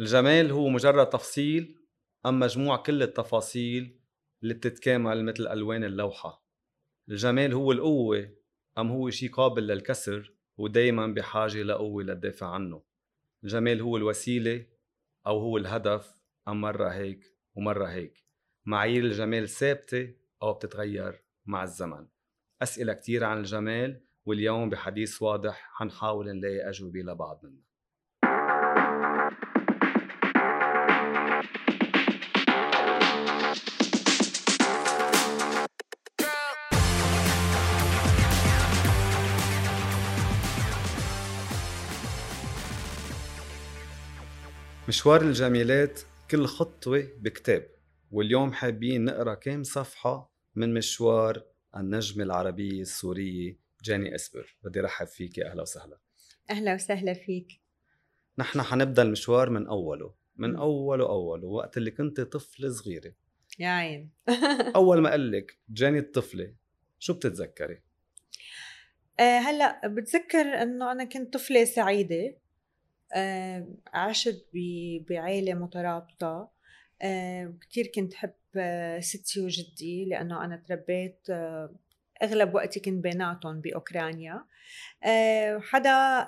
الجمال هو مجرد تفصيل أم مجموع كل التفاصيل اللي بتتكامل مثل ألوان اللوحة. الجمال هو القوة أم هو شيء قابل للكسر ودايما بحاجة لقوة للدافع عنه. الجمال هو الوسيلة أو هو الهدف أم مرة هيك ومرة هيك. معايير الجمال ثابتة أو بتتغير مع الزمن. أسئلة كتير عن الجمال واليوم بحديث واضح حنحاول نلاقي أجوبة لبعض منها. مشوار الجميلات كل خطوة بكتاب واليوم حابين نقرأ كام صفحة من مشوار النجمة العربية السورية جاني إسبر. بدي رحب فيك أهلا وسهلا. أهلا وسهلا فيك. نحن حنبدأ المشوار من أوله من أوله أوله وقت اللي كنت طفلة صغيرة. يا عين. أول ما قال لك جاني الطفلة شو بتتذكري؟ أه هلا بتذكر إنه أنا كنت طفلة سعيدة. عشت بعائله مترابطة. أه كثير كنت حب آه، ستي وجدي لأنه أنا تربيت آه، أغلب وقتي كنت بيناتهم بأوكرانيا. آه، حدا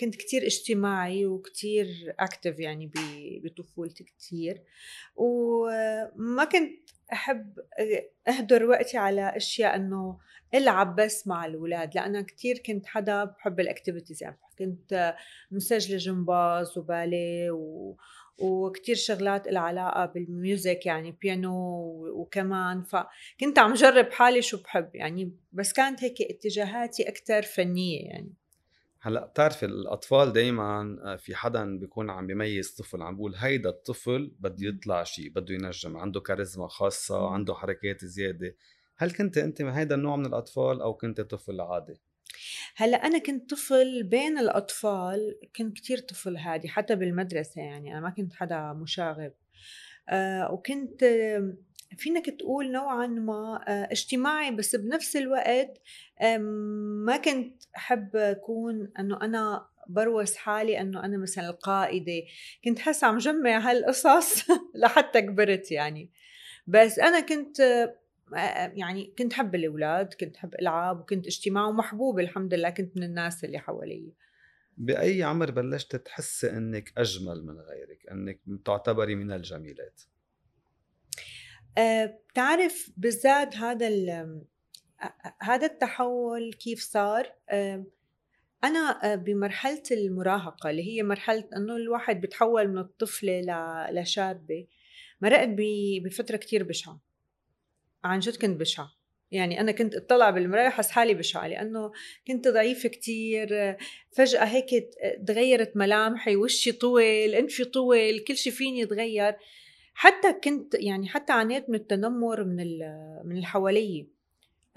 كنت كتير اجتماعي وكتير active يعني بطفولتي كتير. وما كنت أحب أهدر وقتي على أشياء إنه ألعب بس مع الأولاد لأنا كتير كنت حدا بحب ال activities يعني كنت مسجلة جمباز وباليه و وكتير شغلات لها علاقة بال music يعني بيانو وكمان فكنت عم جرب حالي شو بحب يعني بس كانت هيك اتجاهاتي أكتر فنية يعني. هلأ بتعرفي الأطفال دائما آه، في حدا بيكون عم بيميز طفل عم بيقول هيدا الطفل بده يطلع شيء بده ينجم عنده كاريزما خاصة عنده حركات زيادة. هل كنت أنت من هيدا النوع من الأطفال أو كنت طفل عادي؟ هلأ أنا كنت طفل بين الأطفال كنت كتير طفل هادي حتى بالمدرسة يعني أنا ما كنت حدا مشاغب. آه وكنت فينك تقول نوعا ما آه اجتماعي بس بنفس الوقت آه ما كنت أحب أكون إنه أنا بروس حالي إنه أنا مثلا القائدة. كنت حاسة عم جمع هالقصص لحتى كبرت يعني. بس أنا كنت يعني كنت حب الأولاد كنت حب العب وكنت اجتماع ومحبوبة الحمد لله كنت من الناس اللي حوالي. بأي عمر بلشت تحسي إنك أجمل من غيرك؟ إنك تعتبري من الجميلات؟ بتعرف بالذات هذا هذا التحول كيف صار؟ أنا بمرحلة المراهقة اللي هي مرحلة إنه الواحد بتحول من الطفلة لشابة مرقت بفترة كتير بشعة. عن جد كنت بشعة. يعني أنا كنت أطلع بالمراية حس حالي بشعة لأنه كنت ضعيفة كتير فجأة هيك تغيرت ملامحي وشي طول أنفي طول كل شي فيني تغير حتى كنت يعني حتى عانيت من التنمر من من اللي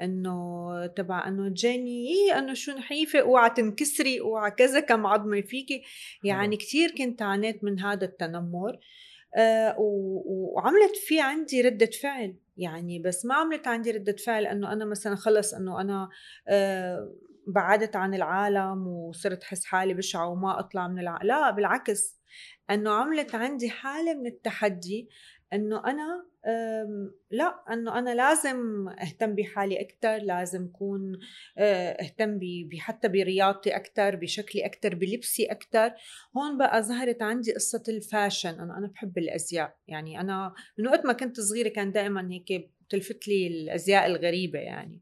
إنه تبع إنه جاني إيه إنه شو نحيفة أوعى تنكسري أوعى كذا كم عظمه فيكي. يعني كثير كنت عانيت من هذا التنمر. آه وعملت في عندي ردة فعل. يعني بس ما عملت عندي ردة فعل إنه أنا مثلا خلص إنه أنا آه بعدت عن العالم وصرت حس حالي بشعة وما أطلع من العالم لا بالعكس. إنه عملت عندي حالة من التحدي إنه أنا لا إنه أنا لازم أهتم بحالي أكثر لازم أكون آه، أهتم حتى برياضتي أكثر بشكلي أكثر بلبسي أكثر هون بقى ظهرت عندي قصة الفاشن أنا أنا بحب الأزياء. يعني أنا من وقت ما كنت صغيرة كان دائما هيك بتلفت لي الأزياء الغريبة يعني.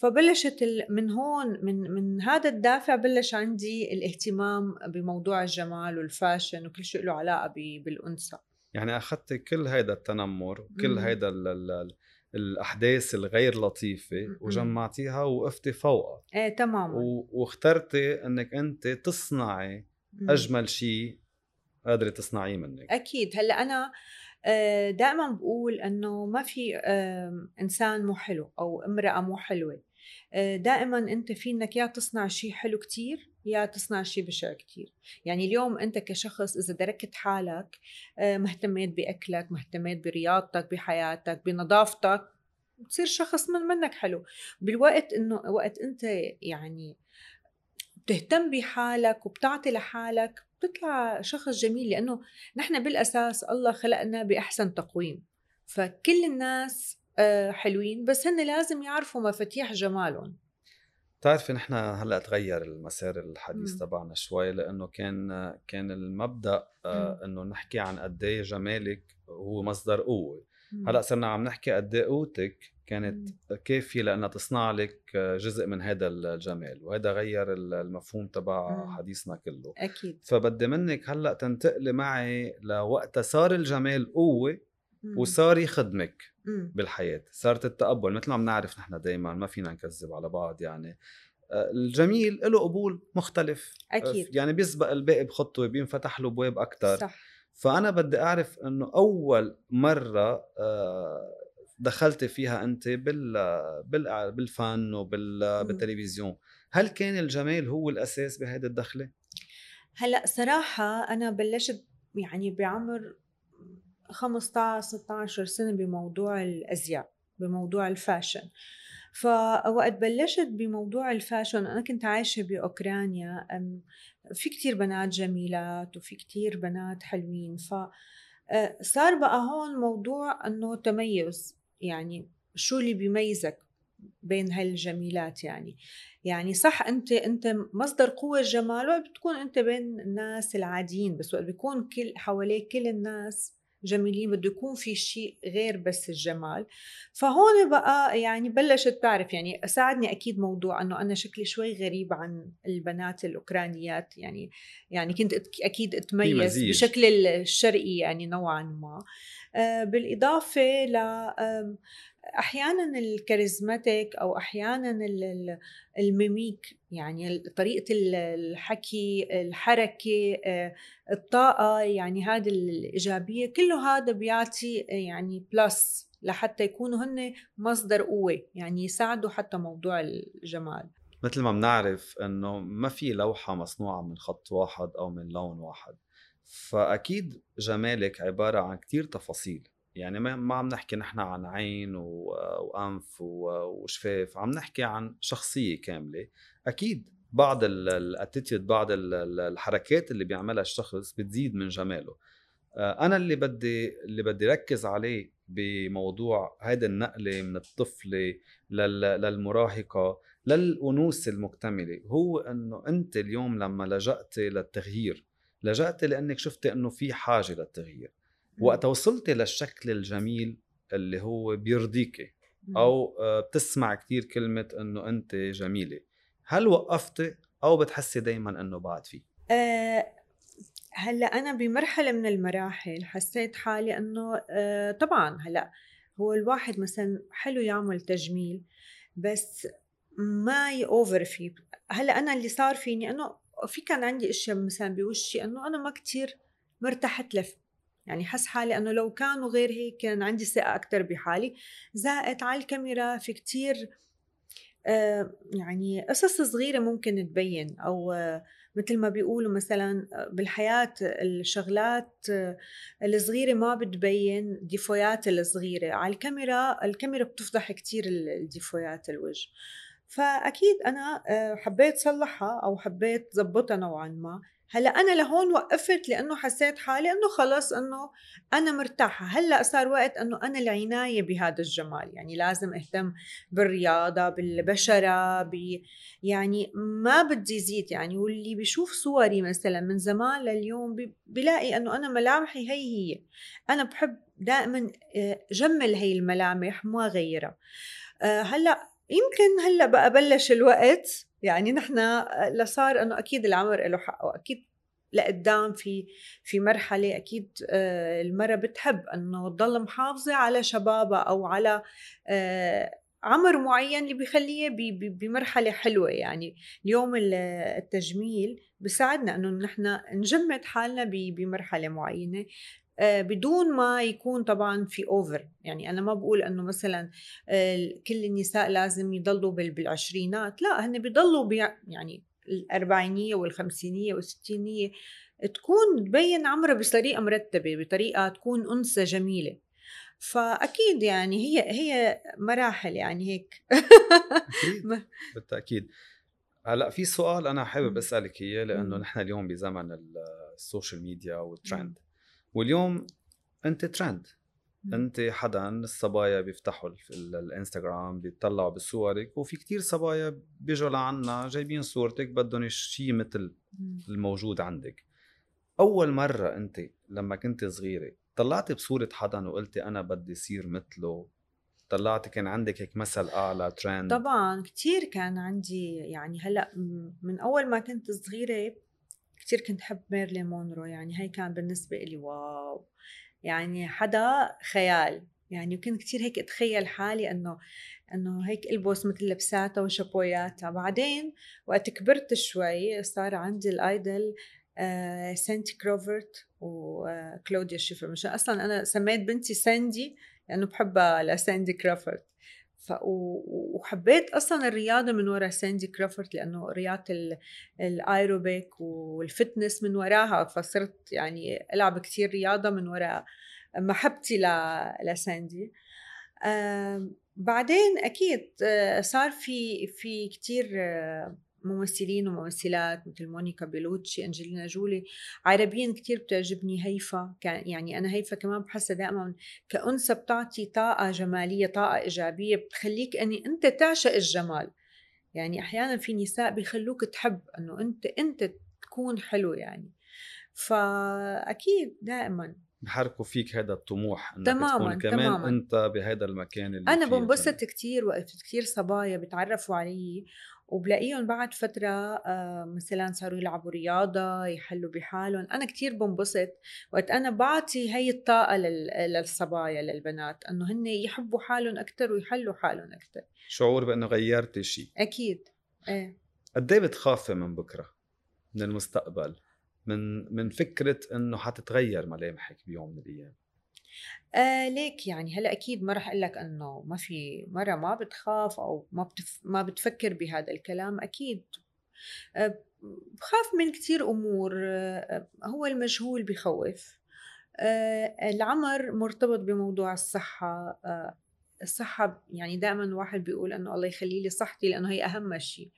فبلشت من هون من من هذا الدافع بلش عندي الاهتمام بموضوع الجمال والفاشن وكل شيء له علاقة بالأنثى. يعني أخذت كل هيدا التنمر وكل هيدا الأحداث الغير لطيفة وجمعتيها ووقفتي فوقها. إيه تماما. واخترتي إنك أنت تصنعي أجمل شيء قادرة تصنعيه منك. أكيد. هلأ أنا آه، دائما بقول إنه ما في إنسان مو حلو أو امرأة مو حلوة. دائما أنت في إنك يا تصنع شيء حلو كتير يا تصنع شيء بشع كتير. يعني اليوم أنت كشخص إذا دركت حالك آه، مهتميت بأكلك مهتميت برياضتك بحياتك بنظافتك بتصير شخص من منك حلو. بالوقت إنه وقت أنت يعني وبتهتم بحالك وبتعطي لحالك بتطلع شخص جميل. لأنه نحن بالأساس الله خلقنا بأحسن تقويم. فكل الناس آه، حلوين بس هن لازم يعرفوا مفاتيح جمالهم. بتعرفي نحن هلأ تغير المسار الحديث تبعنا شوي لأنه كان كان المبدأ آه، إنه نحكي عن قد إيه جمالك هو مصدر قوة. هلأ صرنا عم نحكي قد إيه قوتك كانت كافية لأنها تصنع لك جزء من هذا الجمال وهذا غير المفهوم تبع حديثنا كله. أكيد. فبدي منك هلأ تنتقلي معي لوقت صار الجمال قوة وصار يخدمك. بالحياة صارت التقبل مثل ما بنعرف نحن دائما ما فينا نكذب على بعض يعني. آه، الجميل له قبول مختلف. أكيد. يعني بيسبق الباقي بخطوة بينفتح له ابواب أكثر صح. فأنا بدي أعرف إنه أول مرة آه، دخلت فيها أنت بال بالفن وبالتلفزيون هل كان الجمال هو الأساس بهذه الدخلة؟ هلأ صراحة أنا بلشت يعني بعمر 15 16 سنة بموضوع الأزياء بموضوع الفاشن. فوقت بلشت بموضوع الفاشن أنا كنت عايشة بأوكرانيا في كتير بنات جميلات وفي كتير بنات حلوين. ف آه، بقى هون موضوع إنه تميز يعني شو اللي بيميزك بين هالجميلات يعني. يعني صح أنت أنت مصدر قوة الجمال وقت بتكون أنت بين الناس العاديين بس وقت بيكون كل حواليك كل الناس جميلين بده يكون في شيء غير بس الجمال. فهون بقى يعني بلشت تعرف يعني ساعدني أكيد موضوع إنه أنا شكلي شوي غريب عن البنات الأوكرانيات يعني يعني كنت أكيد أتميز بشكل الشرقي يعني نوعا ما. آه، بالإضافة ل أحيانا ال charismatic أو أحيانا ال mimic يعني طريقة الحكي الحركة آه، الطاقة يعني هذه الإيجابية كله هذا بيعطي يعني plus لحتى يكونوا هن مصدر قوة يعني يساعدوا حتى موضوع الجمال. مثل ما بنعرف إنه ما في لوحة مصنوعة من خط واحد أو من لون واحد. فأكيد جمالك عبارة عن كتير تفاصيل. يعني ما عم نحكي نحن عن عين وأنف وشفاف عم نحكي عن شخصية كاملة. أكيد بعض الاتيتيود بعض الحركات اللي بيعملها الشخص بتزيد من جماله. آه، أنا اللي بدي اللي بدي ركز عليه بموضوع هيدا النقلة من الطفلة للمراهقة للأنوثة المكتملة هو إنه أنت اليوم لما لجأتي للتغيير لجأتي لأنك شفتي إنه في حاجة للتغيير. وقت وصلتي للشكل الجميل اللي هو بيرضيكي أو آه، بتسمع كثير كلمة إنه أنت جميلة. هل وقفتي أو بتحسي دائما إنه بعد في أه هلأ أنا بمرحلة من المراحل حسيت حالي إنه أه طبعا هلأ هو الواحد مثلا حلو يعمل تجميل بس ما يوفر فيه. هلأ أنا اللي صار فيني إنه في كان عندي أشياء مثلا بوشي إنه أنا ما كتير مرتحت لف يعني حس حالي إنه لو كانوا غير هيك كان عندي ثقة أكثر بحالي. زائد على الكاميرا في كتير آه يعني قصص صغيرة ممكن تبين أو آه مثل ما بيقولوا مثلا آه، بالحياة الشغلات الصغيرة ما بتبين ديفويات الصغيرة. على الكاميرا الكاميرا بتفضح كتير الديفويات الوجه. فأكيد أنا حبيت صلحها أو حبيت زبطها نوعا ما. هلأ أنا لهون وقفت لأنه حسيت حالي إنه خلص إنه أنا مرتاحة. هلأ صار وقت إنه أنا العناية بهذا الجمال. يعني لازم أهتم بالرياضة بالبشرة ب يعني ما بدي يزيد يعني. واللي بيشوف صوري مثلا من زمان لليوم بلاقي إنه أنا ملامحي هي هي. أنا بحب دائما آه، جمل هي الملامح ما غيرها. آه، هلأ يمكن هلأ بقى بلش الوقت يعني نحن لصار إنه أكيد العمر له حق وأكيد لقدام في في مرحلة أكيد آه، المرأة بتحب إنه تضل محافظة على شبابها أو على آه، عمر معين اللي بيخليه بمرحلة حلوة. يعني اليوم التجميل بيساعدنا إنه نحن نجمد حالنا بمرحلة معينة. بدون ما يكون طبعا في اوفر يعني أنا ما بقول إنه مثلا آه، كل النساء لازم يضلوا بالعشرينات. لا هن بيضلوا يعني الأربعينية والخمسينية والستينية. تكون تبين عمرها بطريقة مرتبة بطريقة تكون أنثى جميلة. فأكيد يعني هي هي مراحل يعني هيك. بالتأكيد. هلأ في سؤال أنا حابب. أسألك إياه لأنه. نحن اليوم بزمن ال- social media وال trend واليوم أنت ترند. أنت حدا الصبايا بيفتحوا ال- ال- الإنستغرام بيطلعوا بصورك وفي كتير صبايا بيجوا لعنا جايبين صورتك بدهم شيء مثل. الموجود عندك أول مرة أنت لما كنت صغيرة طلعتي بصورة حدا وقلتي أنا بدي صير مثله طلعتي كان عندك هيك مثل أعلى ترند طبعا كتير كان عندي يعني هلأ من أول ما كنت صغيرة كتير كنت حب مارلين مونرو يعني هي كان بالنسبة لي wow. يعني حدا خيال يعني كنت كتير هيك أتخيل حالي إنه إنه هيك البس مثل لبساتها وشابوهاتها بعدين وقت كبرت شوي صار عندي ال idol آه سيندي كروفورد وكلوديا شيفر. مش أصلا أنا سميت بنتي سيندي لأنه بحبها لسيندي كروفورد ف... وحبيت أصلا الرياضة من وراء سيندي كروفورد لأنه رياضة ال- ال aerobic وال fitness من وراها فصرت يعني ألعب كثير رياضة من وراء محبتي. لسيندي بعدين أكيد آه، صار في في كثير ممثلين وممثلات مثل مونيكا بيلوتشي أنجلينا جولي عربيين كتير بتعجبني هيفا كان يعني أنا هيفا كمان بحسها دائما كأنثى بتعطي طاقة جمالية طاقة إيجابية بتخليك أني أنت تعشق الجمال يعني أحيانا في نساء بيخلوك تحب أنه أنت أنت تكون حلو يعني فأكيد دائما بحركوا فيك هذا الطموح إنك تماماً، تكون كمان تماماً. أنت بهذا المكان اللي أنا فيه بنبسط. كتير وقت كتير صبايا بتعرفوا علي وبلاقيهم بعد فترة آه، مثلا صاروا يلعبوا رياضة يحلوا بحالهم. أنا كتير بنبسط وقت أنا بعطي هي الطاقة لل- للصبايا للبنات أنه هن يحبوا حالهم أكتر ويحلوا حالهم أكتر. شعور بأنه غيرتي شيء أكيد. إيه. قد إيه بتخافي من بكرة؟ من المستقبل؟ من من فكرة إنه حتتغير ملامحك بيوم من الأيام؟ آه ليك يعني هلأ أكيد ما رح أقول لك إنه ما في مرة ما بتخاف أو ما بتف ما بتفكر بهذا الكلام أكيد. آه بخاف من كتير أمور آه هو المجهول بخوف. آه العمر مرتبط بموضوع الصحة. آه الصحة يعني دائما الواحد بيقول إنه الله يخلي لي صحتي لأنه هي أهم شيء.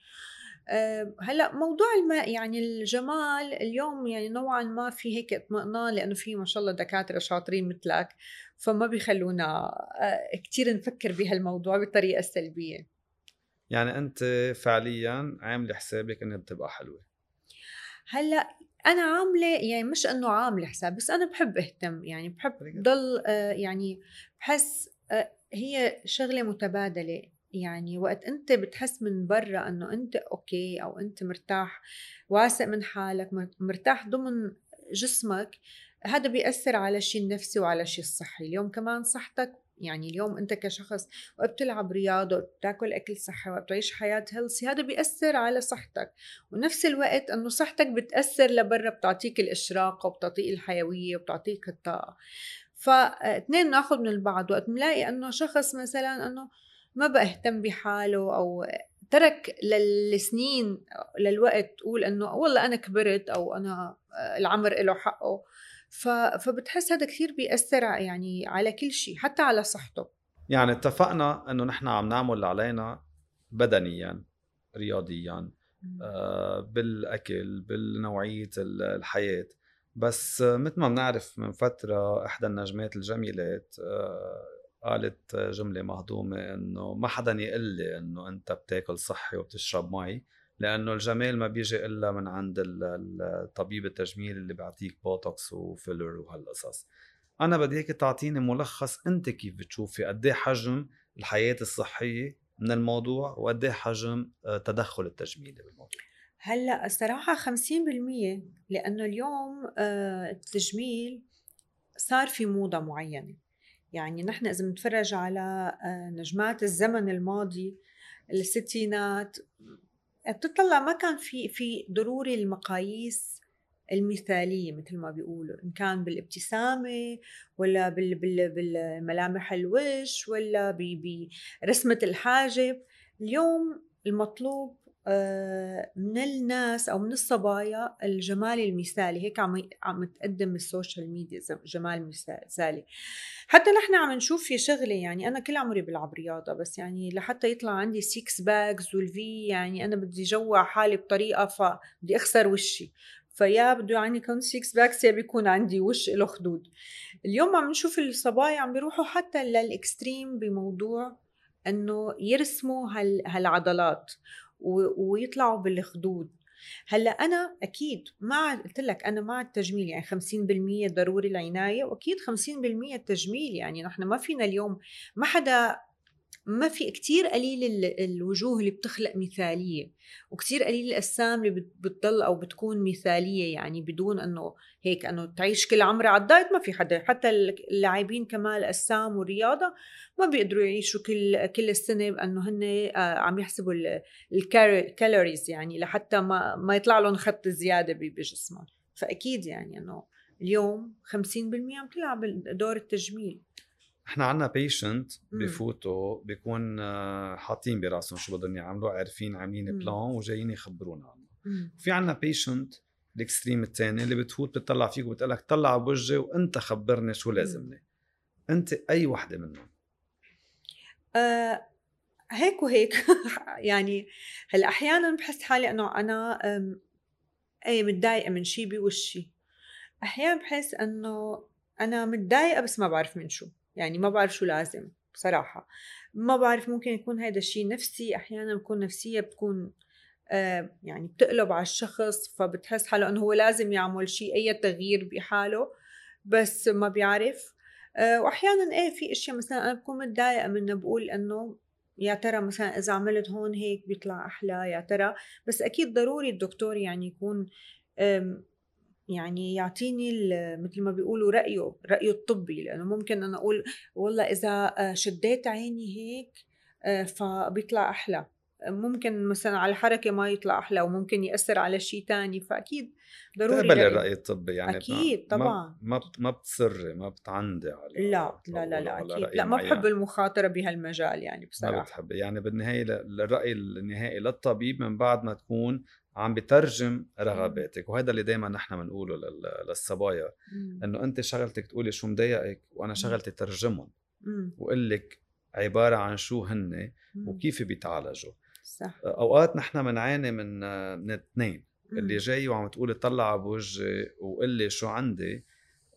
هلأ موضوع الماء يعني الجمال اليوم يعني نوعا ما في هيك اطمئنان لأنه في ما شاء الله دكاترة شاطرين مثلك فما بيخلونا آه، كثير نفكر بهالموضوع بالطريقة السلبيه يعني أنت فعليا عاملة حسابك إنها بتبقى حلوة؟ هلأ أنا عاملة يعني مش إنه عاملة حساب بس أنا بحب أهتم يعني بحب. ضل آه، يعني بحس آه، هي شغلة متبادلة. يعني وقت أنت بتحس من برا إنه أنت أوكي أو أنت مرتاح واثق من حالك مر- مرتاح ضمن جسمك هذا بيأثر على الشيء النفسي وعلى الشيء الصحي. اليوم كمان صحتك يعني اليوم أنت كشخص وقت بتلعب رياضة بتاكل أكل صحي وقت بتعيش حياة هيلثي هذا بيأثر على صحتك. ونفس الوقت إنه صحتك بتأثر لبرا بتعطيك الاشراقه وبتعطيك الحيوية وبتعطيك الطاقة. فاثنين ناخذ من البعض. وقت بنلاقي إنه شخص مثلا إنه ما بقى اهتم بحاله أو ترك للسنين للوقت تقول إنه والله أنا كبرت أو أنا العمر له حقه. فبتحس هذا كثير بيأثر يعني على كل شيء حتى على صحته. يعني اتفقنا إنه نحن عم نعمل اللي علينا بدنيا رياضيا آه، بالأكل بالنوعية ال- الحياة. بس آه، مثل ما بنعرف من فترة إحدى النجمات الجميلات آه، قالت جملة مهضومة إنه ما حدا يقول لي إنه أنت بتاكل صحي وبتشرب مي لأنه الجمال ما بيجي إلا من عند ال- ال- الطبيب التجميل اللي بيعطيك بوتوكس و filler وهالقصص. أنا بدي هيك تعطيني ملخص أنت كيف بتشوفي قد إيه حجم الحياة الصحية من الموضوع وقد إيه حجم آه، تدخل التجميلي بالموضوع. هلأ الصراحة 50% لأنه اليوم آه، التجميل صار في موضة معينة. يعني نحن إذا بنتفرج على آه، نجمات الزمن الماضي الستينات بتطلع ما كان في في ضروري المقاييس المثالية مثل ما بيقولوا إن كان بالابتسامة ولا بال بال بالملامح الوجه ولا برسمة الحاجب. اليوم المطلوب من الناس أو من الصبايا الجمال المثالي هيك عم عم تقدم ال social media جمال مثالي. حتى نحن عم نشوف في شغلة يعني أنا كل عمري بلعب رياضة بس يعني لحتى يطلع عندي six packs وال V يعني أنا بدي جوع حالي بطريقة فبدي أخسر وشي. فيا بده يعني يكون six packs يا بيكون عندي وش له خدود. اليوم عم نشوف الصبايا عم بيروحوا حتى لل extreme بموضوع إنه يرسموا هال هالعضلات. ويطلعوا بالخدود. هلأ أنا أكيد مع قلت لك أنا مع التجميل يعني 50% ضروري العنايه وأكيد 50% التجميل يعني نحن ما فينا اليوم ما حدا ما في كتير قليل الوجوه اللي بتخلق مثالية وكتير قليل الأجسام اللي بتضل أو بتكون مثالية يعني بدون أنه هيك أنه تعيش كل عمرها على ال diet ما في حدا حتى اللاعبين كمال أجسام والرياضة ما بيقدروا يعيشوا كل كل السنة بأنه هن آه، عم يحسبوا ال calories يعني لحتى ما ما يطلع لهم خط زيادة بجسمهم. فأكيد يعني أنه اليوم 50% عم تلعب دور التجميل. إحنا عنا patient بفوتوا بيكون آه، حاطين براسهم شو بدهم يعملوا عارفين عاملين plan وجايين يخبرونا عنه. في عنا patient الإكستريم الثاني اللي بتفوت بتطلع فيك وبتقول لك طلع بوجهي وأنت خبرني شو لازمني. أنت أي وحدة منهم؟ آه هيك وهيك. يعني هلأ أحيانا بحس حالي إنه أنا اي متضايقة من شيء بوشي. أحيانا بحس إنه أنا متضايقة بس ما بعرف من شو. يعني ما بعرف شو لازم بصراحة. ما بعرف ممكن يكون هذا الشيء نفسي أحيانا بكون نفسية بتكون آه يعني بتقلب على الشخص فبتحس حاله إنه هو لازم يعمل شيء أي تغيير بحاله بس ما بيعرف. آه وأحيانا إيه في أشياء مثلا أنا بكون متضايقة منه بقول إنه يا ترى مثلا إذا عملت هون هيك بيطلع أحلى يا ترى. بس أكيد ضروري الدكتور يعني يكون يعني يعطيني مثل ما بيقولوا رأيه رأيه الطبي لأنه ممكن أنا أقول والله إذا آه، شديت عيني هيك آه، فبيطلع أحلى. ممكن مثلا على الحركة ما يطلع أحلى وممكن يأثر على شيء تاني فأكيد ضروري تقبل الرأي الطبي يعني أكيد طبعا. ما ما بتصري ما بتعندي على لا لا لا لا أكيد. لا ما بحب المخاطرة بهالمجال يعني بصراحة. ما بتحبي. يعني بالنهاية الرأي النهائي للطبيب من بعد ما تكون عم بترجم رغباتك وهذا اللي دائما نحن بنقوله للصبايا إنه أنت شغلتك تقولي شو مضايقك وأنا شغلتي ترجمهم وقول لك عبارة عن شو هن وكيف بيتعالجوا. صح. أوقات نحن بنعاني من من اثنين اللي جاي وعم تقولي طلع بوجهي وقول لي شو عندي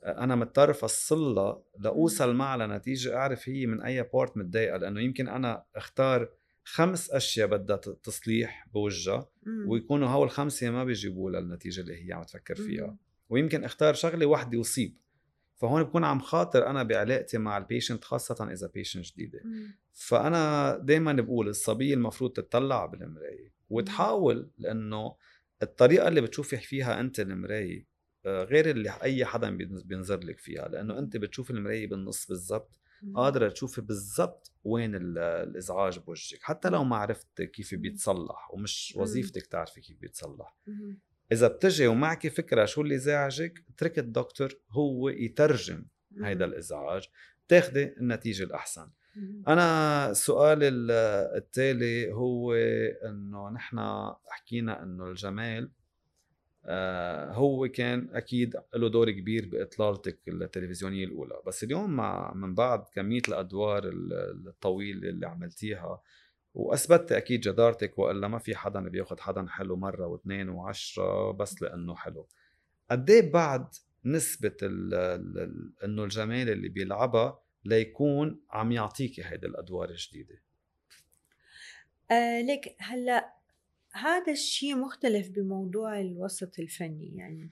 أنا مضطر افصلها لأوصل معها لنتيجة أعرف هي من أي بارت متضايقة لأنه يمكن أنا أختار خمس أشياء بدها تصليح بوجهها ويكونوا هول الخمسه ما بيجيبوا للنتيجة اللي هي عم تفكر فيها. ويمكن أختار شغلة واحدة وصيب فهون بكون عم خاطر أنا بعلاقتي مع ال patient خاصة إذا patient جديدة. فأنا دائما بقول الصبيه المفروض تطلع بالمراية. وتحاول لأنه الطريقة اللي بتشوفي فيها أنت المراية آه، غير اللي أي حدا بينظر لك فيها. لأنه أنت بتشوف المراية بالنص بالضبط. قادرة تشوفي بالضبط وين الإزعاج بوجهك. حتى لو ما عرفت كيف بيتصلح ومش وظيفتك تعرفي كيف بيتصلح. إذا بتجي ومعك فكرة شو اللي زعجك اترك الدكتور هو يترجم هيدا الإزعاج تاخدي النتيجة الأحسن. أنا السؤال التالي هو إنه نحن حكينا إنه الجمال آه، هو كان أكيد له دور كبير بإطلالتك التلفزيونية الأولى. بس اليوم مع من بعد كمية الأدوار الطويلة اللي عملتيها وأثبتت أكيد جدارتك والا ما في حدا بياخذ حدا حلو مرة واثنين وعشرة بس لأنه حلو. قد إيه بعد نسبة إنه الجمال اللي بيلعبها ليكون عم يعطيكي هيدي الأدوار الجديدة؟ آه ليك هلأ هذا الشيء مختلف بموضوع الوسط الفني يعني.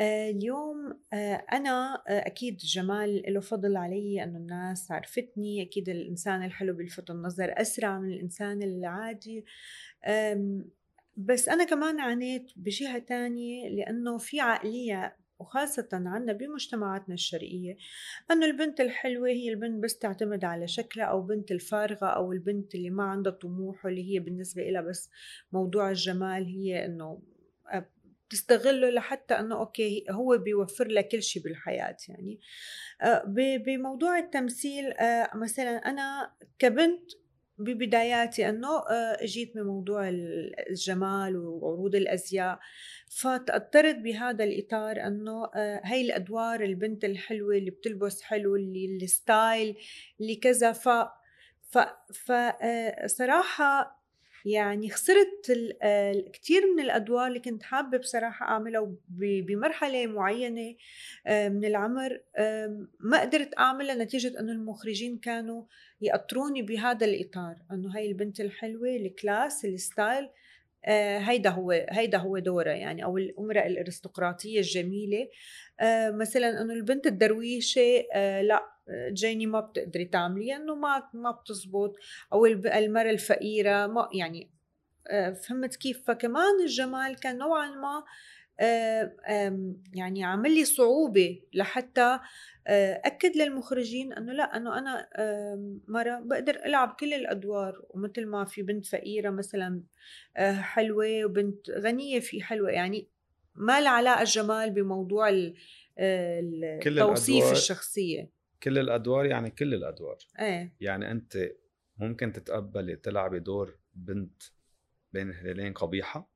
اليوم آه، أنا آه، أكيد جمال له فضل علي أنه الناس عرفتني أكيد الإنسان الحلو بيلفت النظر أسرع من الإنسان العادي. بس أنا كمان عانيت بجهة تانية لأنه في عقلية وخاصة عنا بمجتمعاتنا الشرقية أنه البنت الحلوة هي البنت بس تعتمد على شكلها أو بنت الفارغة أو البنت اللي ما عندها طموح واللي هي بالنسبة لها بس موضوع الجمال هي أنه بتستغله لحتى أنه أوكي هو بيوفر لها كل شيء بالحياة يعني. آه، بموضوع التمثيل آه، مثلا أنا كبنت ببداياتي أنه آه، اجيت بموضوع الجمال وعروض الأزياء. فتأثرت بهذا الإطار أنه هي الأدوار البنت الحلوة اللي بتلبس حلو اللي الستايل اللي كذا ف ف فصراحه يعني خسرت كثير من الأدوار اللي كنت حابة بصراحة أعملها بمرحلة معينة من العمر ما قدرت أعملها نتيجة إنه المخرجين كانوا يأطروني بهذا الإطار إنه هاي البنت الحلوة ال class ال style هيدا هو هيدا هو دورها يعني أو المرأة الأرستقراطية الجميلة. مثلا إنه البنت الدرويشة لا جيني ما بتقدري تعملي انه ما ما بتزبط. أو المراه الفقيرة ما يعني آه، فهمت كيف؟ فكمان الجمال كان نوعا ما آه، يعني عامل لي صعوبة لحتى آه، أكد للمخرجين إنه لا إنه أنا مرة بقدر ألعب كل الأدوار. ومثل ما في بنت فقيرة مثلا حلوة وبنت غنية في حلوة. يعني ما له علاقه الجمال بموضوع توصيف الشخصية. كل الأدوار يعني كل الأدوار. إيه. يعني أنت ممكن تتقبلي تلعبي دور بنت بين الهلالين قبيحة؟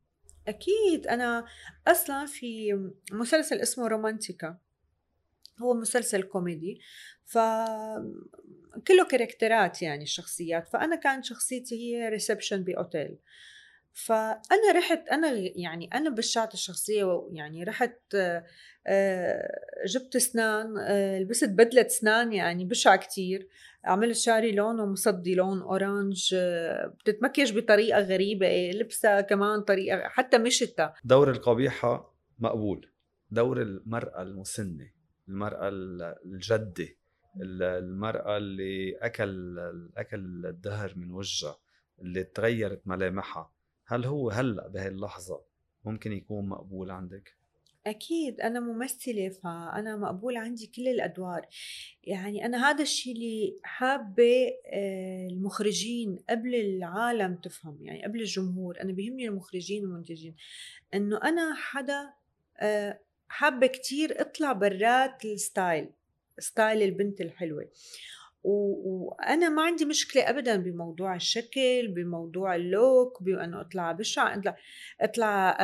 أكيد. أنا أصلا في مسلسل اسمه رومانتيكا. هو مسلسل كوميدي. ف كله كاركترات يعني الشخصيات. فأنا كانت شخصيتي هي reception ب hotel. فأنا رحت أنا يعني أنا بشعت الشخصية يعني رحت جبت اسنان لبست بدلة اسنان يعني بشعة كتير. عملت شعري لونه مصدي لون أورانج بتتمكيج بطريقة غريبة لبسها كمان طريقة حتى مشتها دور القبيحة مقبول. دور المرأة المسنة المرأة الجدة المرأة اللي أكل أكل الدهر من وجهها اللي تغيرت ملامحها. هل هو هلأ بهي اللحظة ممكن يكون مقبول عندك؟ أكيد أنا ممثلة فأنا مقبول عندي كل الأدوار. يعني أنا هذا الشيء اللي حابة آه، المخرجين قبل العالم تفهم يعني قبل الجمهور. أنا بيهمني المخرجين والمنتجين. إنه أنا حدا آه، حابة كتير أطلع برات ال style style البنت الحلوة. وأنا ما عندي مشكلة ابدا بموضوع الشكل بموضوع ال look بأنه أطلع بشعه أطلع أطلع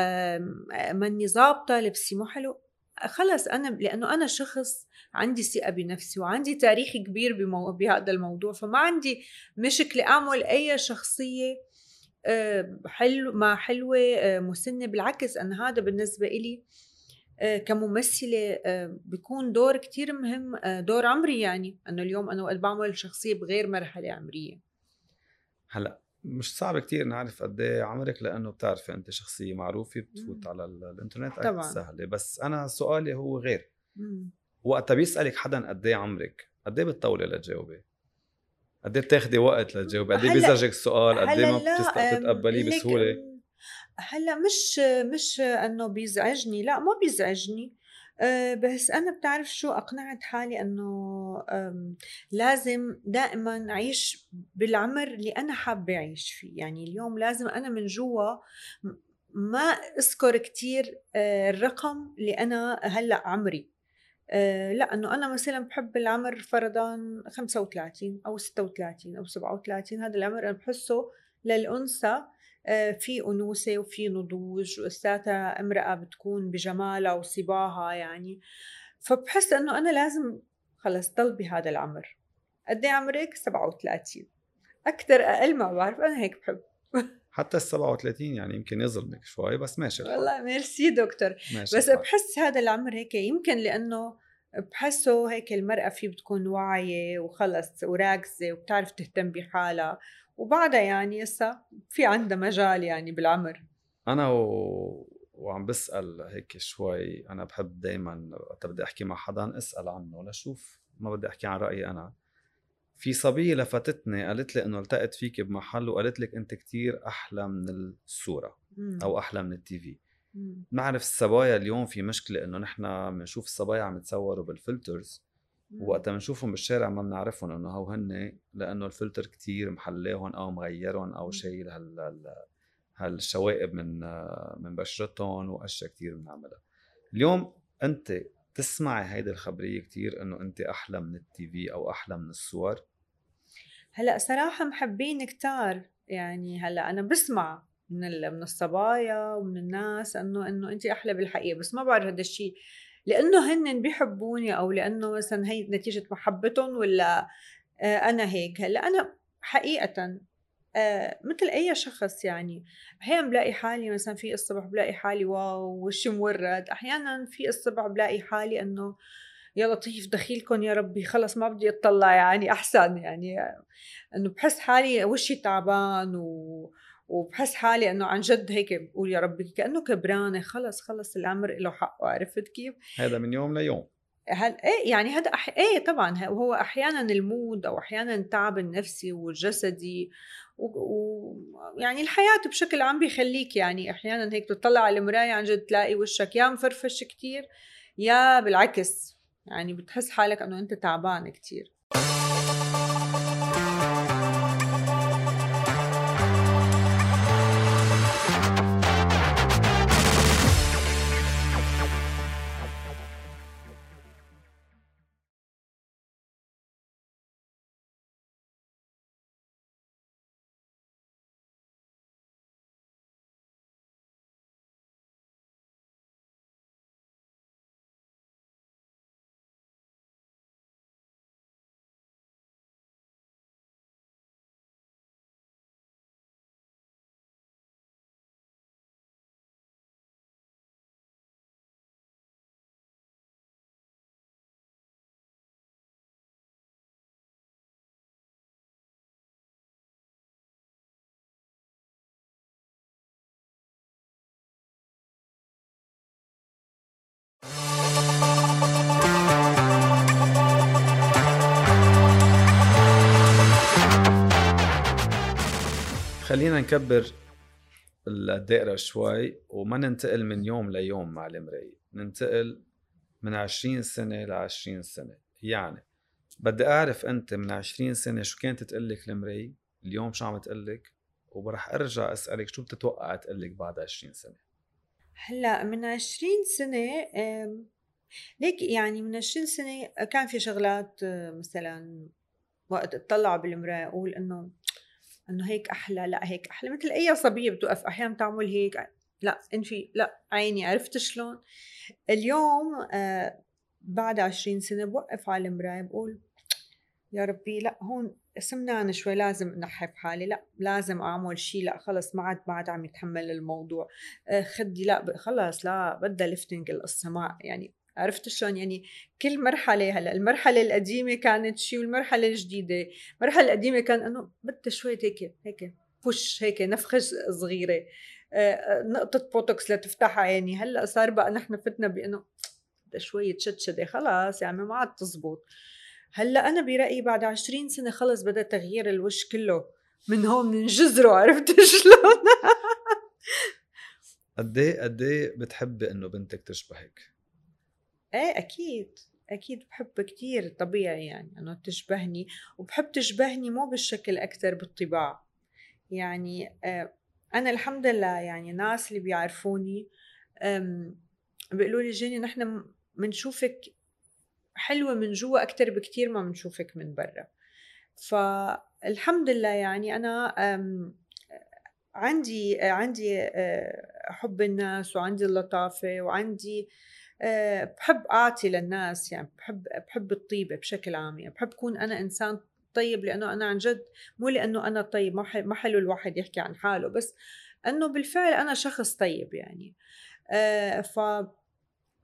ماني ظابطة لبسي مو حلو. خلص أنا لأنه أنا شخص عندي ثقة بنفسي وعندي تاريخ كبير بمو... بهذا الموضوع فما عندي مشكلة أعمل أي شخصية حلو ما حلوة مسنة بالعكس أنا هذا بالنسبة إلي كممثلة آه، بيكون دور كتير مهم آه، دور عمري يعني. أنه اليوم أنا وقت بعمل شخصية بغير مرحلة عمرية. هلأ مش صعب كتير نعرف قد إيه عمرك لأنه بتعرفي أنت شخصية معروفة بتفوت على الإنترنت. طبعا. سهلة. بس أنا سؤالي هو غير. وقت بيسألك حدا قد إيه عمرك؟ قد إيه بتطولي لتجاوبي؟ قد إيه بتاخدي وقت لتجاوبي؟ قد إيه بيزعجك السؤال؟ قد إيه ما بتتقبليه بسهولة؟ هلأ مش مش إنه بيزعجني لأ ما بيزعجني. آه، بس أنا بتعرف شو أقنعت حالي إنه لازم دائما أعيش بالعمر اللي أنا حابة أعيش فيه. يعني اليوم لازم أنا من جوا ما أذكر كتير آه، الرقم اللي أنا هلأ عمري. آه، لأ إنه أنا مثلا بحب العمر فرضا 35 أو 36 أو 37 هذا العمر أنا بحسه للأنثى في أنوثة وفي نضوج وإساتها امرأة بتكون بجمالها وصباها يعني. فبحس إنه أنا لازم خلص ضل بهذا العمر. قد إيه عمرك 37 أكثر أقل ما بعرف أنا هيك بحب. حتى ال 37 يعني يمكن يظلمك شوي بس ماشي والله ميرسي دكتور. ماشي بس بحس هذا العمر هيك يمكن لأنه بحسه هيك المرأة فيه بتكون واعية وخلص وراكزة وبتعرف تهتم بحالها. وبعدها يعني هسه في عندها مجال يعني بالعمر. أنا و... وعم بسأل هيك شوي أنا بحب دائما وقت بدي أحكي مع حدا اسال عنه لشوف ما بدي أحكي عن رأيي أنا. في صبية لفتتني قالت لي إنه التقت فيك بمحل وقالت لك أنت كتير أحلى من الصورة أو أحلى من ال TV. بنعرف الصبايا اليوم في مشكلة إنه نحن بنشوف الصبايا عم يتصوروا بال filters. وقتها بنشوفهم بالشارع ما بنعرفهم إنه هو هن لأنه الفلتر كتير محلاهم أو مغيرهم أو شايل هال هالشوائب من من بشرتهم وأشياء كتير بنعملها. اليوم أنت تسمعي هيدي الخبرية كتير إنه أنت أحلى من التي في أو أحلى من الصور؟ هلأ صراحة محبين كتار يعني هلأ أنا بسمع من من الصبايا ومن الناس إنه إنه أنت أحلى بالحقيقة بس ما بعرف هذا الشيء لأنه هن بيحبوني أو لأنه مثلا هي نتيجة محبتهم ولا آه، أنا هيك. هلأ أنا حقيقه آه مثل أي شخص يعني. أحيانا بلاقي حالي مثلا في الصبح بلاقي حالي واو وشي مورد. أحيانا في الصبح بلاقي حالي إنه يا لطيف دخيلكم يا ربي خلص ما بدي اطلع يعني أحسن يعني. إنه بحس حالي وشي تعبان و وبحس حالي إنه عن جد هيك بقول يا ربي كأنه كبرانة خلص خلص العمر له حقه عرفت كيف؟ هذا من يوم ليوم هل إيه يعني هذا أح... إيه طبعا وهو أحيانا المود أو أحيانا التعب النفسي والجسدي ويعني و... يعني الحياة بشكل عام بيخليك يعني أحيانا هيك تطلع على المراية عن جد تلاقي وشك يا مفرفش كتير يا بالعكس يعني بتحس حالك إنه أنت تعبان كتير خلينا نكبر الدائرة شوي وما ننتقل من يوم ليوم مع المرأي ننتقل من 20 سنة ل 20 سنة. يعني بدي أعرف أنت من 20 سنة شو كانت تقلك المرأي اليوم شو عم تقلك؟ وبرح أرجع أسألك شو بتتوقع تقلك بعد 20 سنة؟ هلا من 20 سنة ليك يعني من 20 سنة كان في شغلات مثلا وقت اطلع بالمراية أقول إنه إنه هيك أحلى لأ هيك أحلى. مثل أي صبية بتوقف أحيانا تعمل هيك. لأ انفي لأ عيني عرفت شلون؟ اليوم آه بعد عشرين سنة بوقف على المراية بقول يا ربي لأ هون سمنانة شوي لازم انحف حالي. لأ لازم أعمل شيء لأ خلص ما عاد ما عاد عم يتحمل الموضوع. آه خدي لأ خلص لأ بدها ليفتنج القصة ما يعني عرفت شلون؟ يعني كل مرحلة هلا المرحلة القديمة كانت شيء والمرحلة الجديدة. المرحلة القديمة كان إنه بدها شوية هيك هيك بوش هيك نفخة صغيرة. آه، نقطة بوتوكس لتفتح عيني هلأ صار بقى نحن فتنا بإنه بدها شوية شدشدة خلاص يعني ما عاد تزبط. هلأ أنا برأيي بعد عشرين سنة خلص بدأ تغيير الوش كله. من هون من جذره عرفت شلون؟ قد إيه قد إيه بتحبي إنه بنتك تشبهك؟ إيه أكيد أكيد بحب كتير طبيعي يعني إنه تشبهني وبحب تشبهني مو بالشكل أكثر بالطباع يعني آه، أنا الحمد لله يعني الناس اللي بيعرفوني بيقولوا لي جيني نحن بنشوفك حلوة من جوا أكثر بكتير ما بنشوفك من برا. فالحمد لله يعني أنا عندي عندي آه، حب الناس وعندي اللطافة وعندي بحب اعطي للناس يعني بحب بحب الطيبة بشكل عام يعني بحب أكون أنا إنسان طيب لأنه أنا عن جد مو لأنه أنا طيب ما حلو الواحد يحكي عن حاله بس أنه بالفعل أنا شخص طيب يعني. آه، ف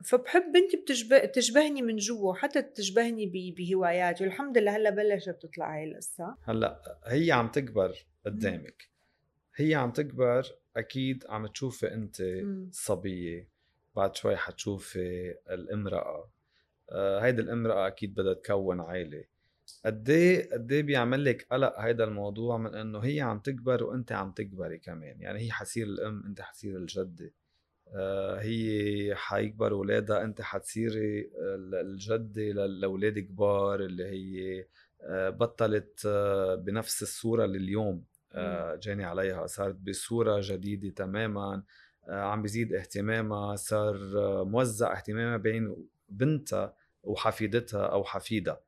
فبحب بنتي بتشبه تشبهني من جوا حتى تشبهني بهواياتي والحمد لله هلأ بلشت تطلع هاي القصة. هلأ هي عم تكبر قدامك هي عم تكبر أكيد عم تشوفي انت صبية بعد شوي حتشوفي الامرأة. آه هيدي الامرأة أكيد بدها تكون عائلة قد إيه قد إيه بيعمل لك قلق هيدا الموضوع من إنه هي عم تكبر وأنت عم تكبري كمان؟ يعني هي حتصير الأم أنت حتصير الجدة. آه هي حيكبر أولادها أنت حتصيري الجدة لأولاد كبار اللي هي آه بطلت آه بنفس الصورة اللي اليوم آه، جاني عليها صارت بصورة جديدة تماما. آه، عم بيزيد اهتمامها صار موزع اهتمامها بين بنتها وحفيدتها أو حفيدها.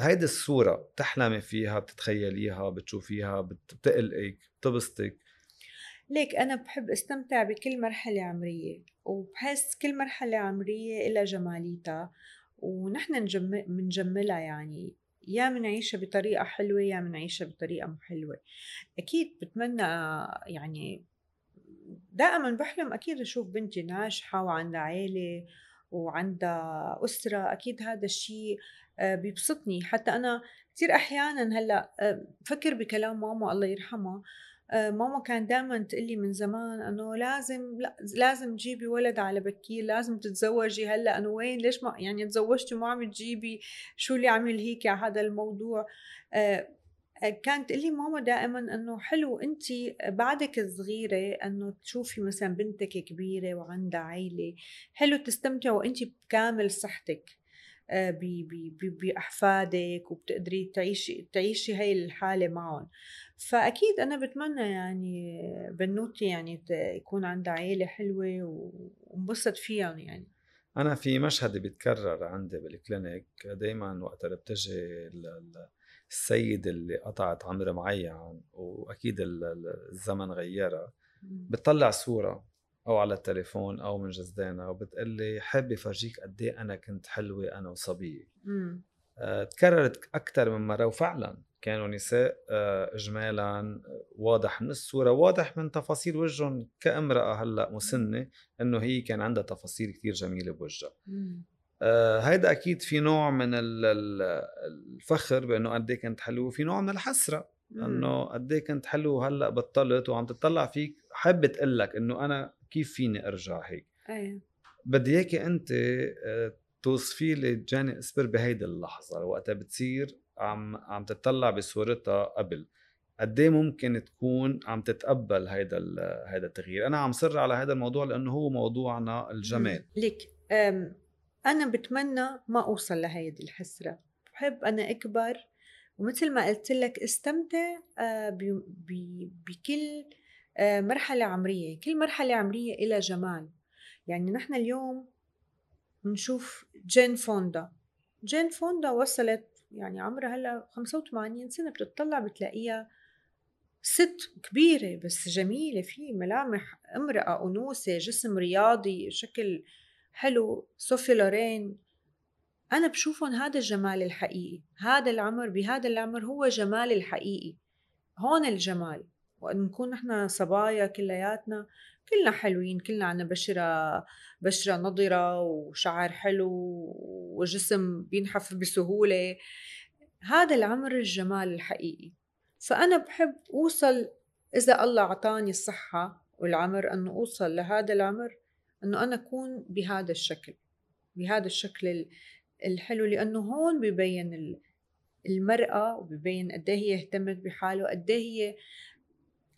هيدي الصورة بتحلمي فيها بتتخيليها بتشوفيها بت- بتقلقك بتبسطك. ليك أنا بحب أستمتع بكل مرحلة عمرية وبحس كل مرحلة عمرية إلها جماليتها ونحن نجم- منجملها يعني. يا منعيشها بطريقة حلوة يا منعيشها بطريقة مو حلوة. أكيد بتمنى يعني دائما بحلم أكيد أشوف بنتي ناجحة وعندها عيلة وعندها أسرة أكيد هذا الشيء آه، بيبسطني. حتى أنا كثير أحيانا هلأ آه، بفكر بكلام ماما الله يرحمها آه، ماما كان دائما تقلي من زمان إنه لازم لا لازم تجيبي ولد على بكير لازم تتزوجي. هلأ انه وين؟ ليش ما يعني تزوجتي وما عم تجيبي؟ شو اللي عمل هيك على هذا الموضوع؟ كانت تقلي ماما دائما إنه حلو انت بعدك صغيره إنه تشوفي مثلا بنتك كبيرة وعندها عيلة حلو تستمتعي وانت بكامل صحتك آه، بأحفادك وبتقدري تعيشي تعيشي هاي الحالة معهم. فأكيد أنا بتمنى يعني بنوتي يعني يكون عندها عيلة حلوة وانبسط فيهم يعني. أنا في مشهد بيتكرر عندي بالكلينيك دايما وقت اللي بتجي ال- ال- السيد اللي قطعت عمر معين وأكيد ال- ال- الزمن غيرها بتطلع صورة أو على التليفون أو من جزدانها وبتقلي حابة فرجيك قد إيه أنا كنت حلوة أنا وصبية. آه، تكررت أكثر من مرة وفعلا كانوا نساء آه، إجمالا آه، واضح من الصورة واضح من تفاصيل وجههم كامرأة هلأ مسنة إنه هي كان عندها تفاصيل كتير جميلة بوجهها. هيدا أكيد في نوع من ال- ال- الفخر بإنه قد إيه كنت حلوة وفي نوع من الحسرة مم. إنه قد إيه كنت حلو وهلأ بطلت وعم تطلع فيك. حابه تقول لك إنه أنا كيف فيني أرجع هيك؟ إيه بدي إياكي أنت آه، توصفي لي جاني اسبر بهيدي اللحظة. وقتها بتصير عم عم تطلع بصورتها قبل. قد إيه ممكن تكون عم تتقبل هيدا هيدا التغيير؟ أنا عم صر على هذا الموضوع لأنه هو موضوعنا الجمال. ليك أنا بتمنى ما أوصل لهيدي الحسرة. بحب أنا أكبر ومثل ما قلت لك استمتع آه، بكل آه، مرحلة عمرية كل مرحلة عمرية إلها جمال. يعني نحن اليوم بنشوف جين فوندا. جين فوندا وصلت يعني عمرها هلأ 85 سنة بتطلع بتلاقيها ست كبيرة بس جميلة في ملامح امرأة أنوثة جسم رياضي شكل حلو صوفي لورين. أنا بشوفهم هذا الجمال الحقيقي هذا العمر بهذا العمر هو جمال الحقيقي. هون الجمال وقت نكون نحن صبايا كلياتنا كلنا حلوين كلنا عنا بشرة بشرة نضرة وشعر حلو وجسم بينحف بسهولة. هذا العمر الجمال الحقيقي. فأنا بحب أوصل إذا الله أعطاني الصحة والعمر أنه أوصل لهذا العمر أنه أنا أكون بهذا الشكل بهذا الشكل ال- الحلو لأنه هون ببين ال- المرأة وببين قد إيه هي اهتمت بحاله قد إيه هي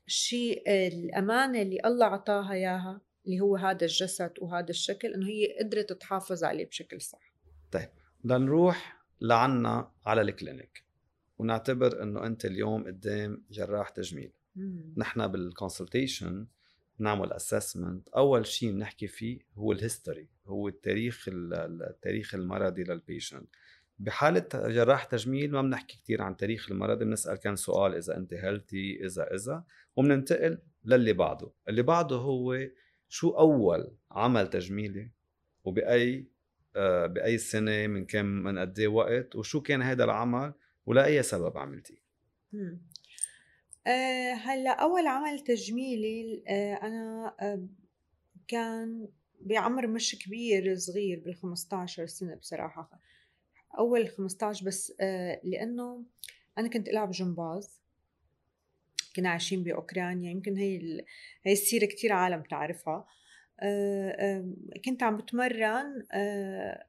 الشيء الأمانة اللي الله عطاها إياها اللي هو هذا الجسد وهذا الشكل إنه هي قدرت تحافظ عليه بشكل صح. لنروح لعنا على ال clinic. ونعتبر إنه أنت اليوم قدام جراح تجميل. مم. نحن بال consultation نعمل assessment أول شيء بنحكي فيه هو ال history هو التاريخ ال- التاريخ المرضي لل patient بحالة جراح تجميل ما بنحكي كثير عن تاريخ المرض بنسأل كم سؤال إذا أنت healthy إذا إذا وبننتقل للي بعده. اللي بعده هو شو أول عمل تجميلي وبأي آه، بأي سنة من كم من قد إيه وقت وشو كان هذا العمل ولأي سبب عملتيه. آه هلأ أول عمل تجميلي آه أنا آه كان بعمر مش كبير صغير بال 15 سنة بصراحة. أول 15 بس لأنه أنا كنت ألعب جمباز. كنا عايشين بأوكرانيا يمكن هي ال... هي السيرة كتير عالم تعرفها آه، كنت عم بتمرن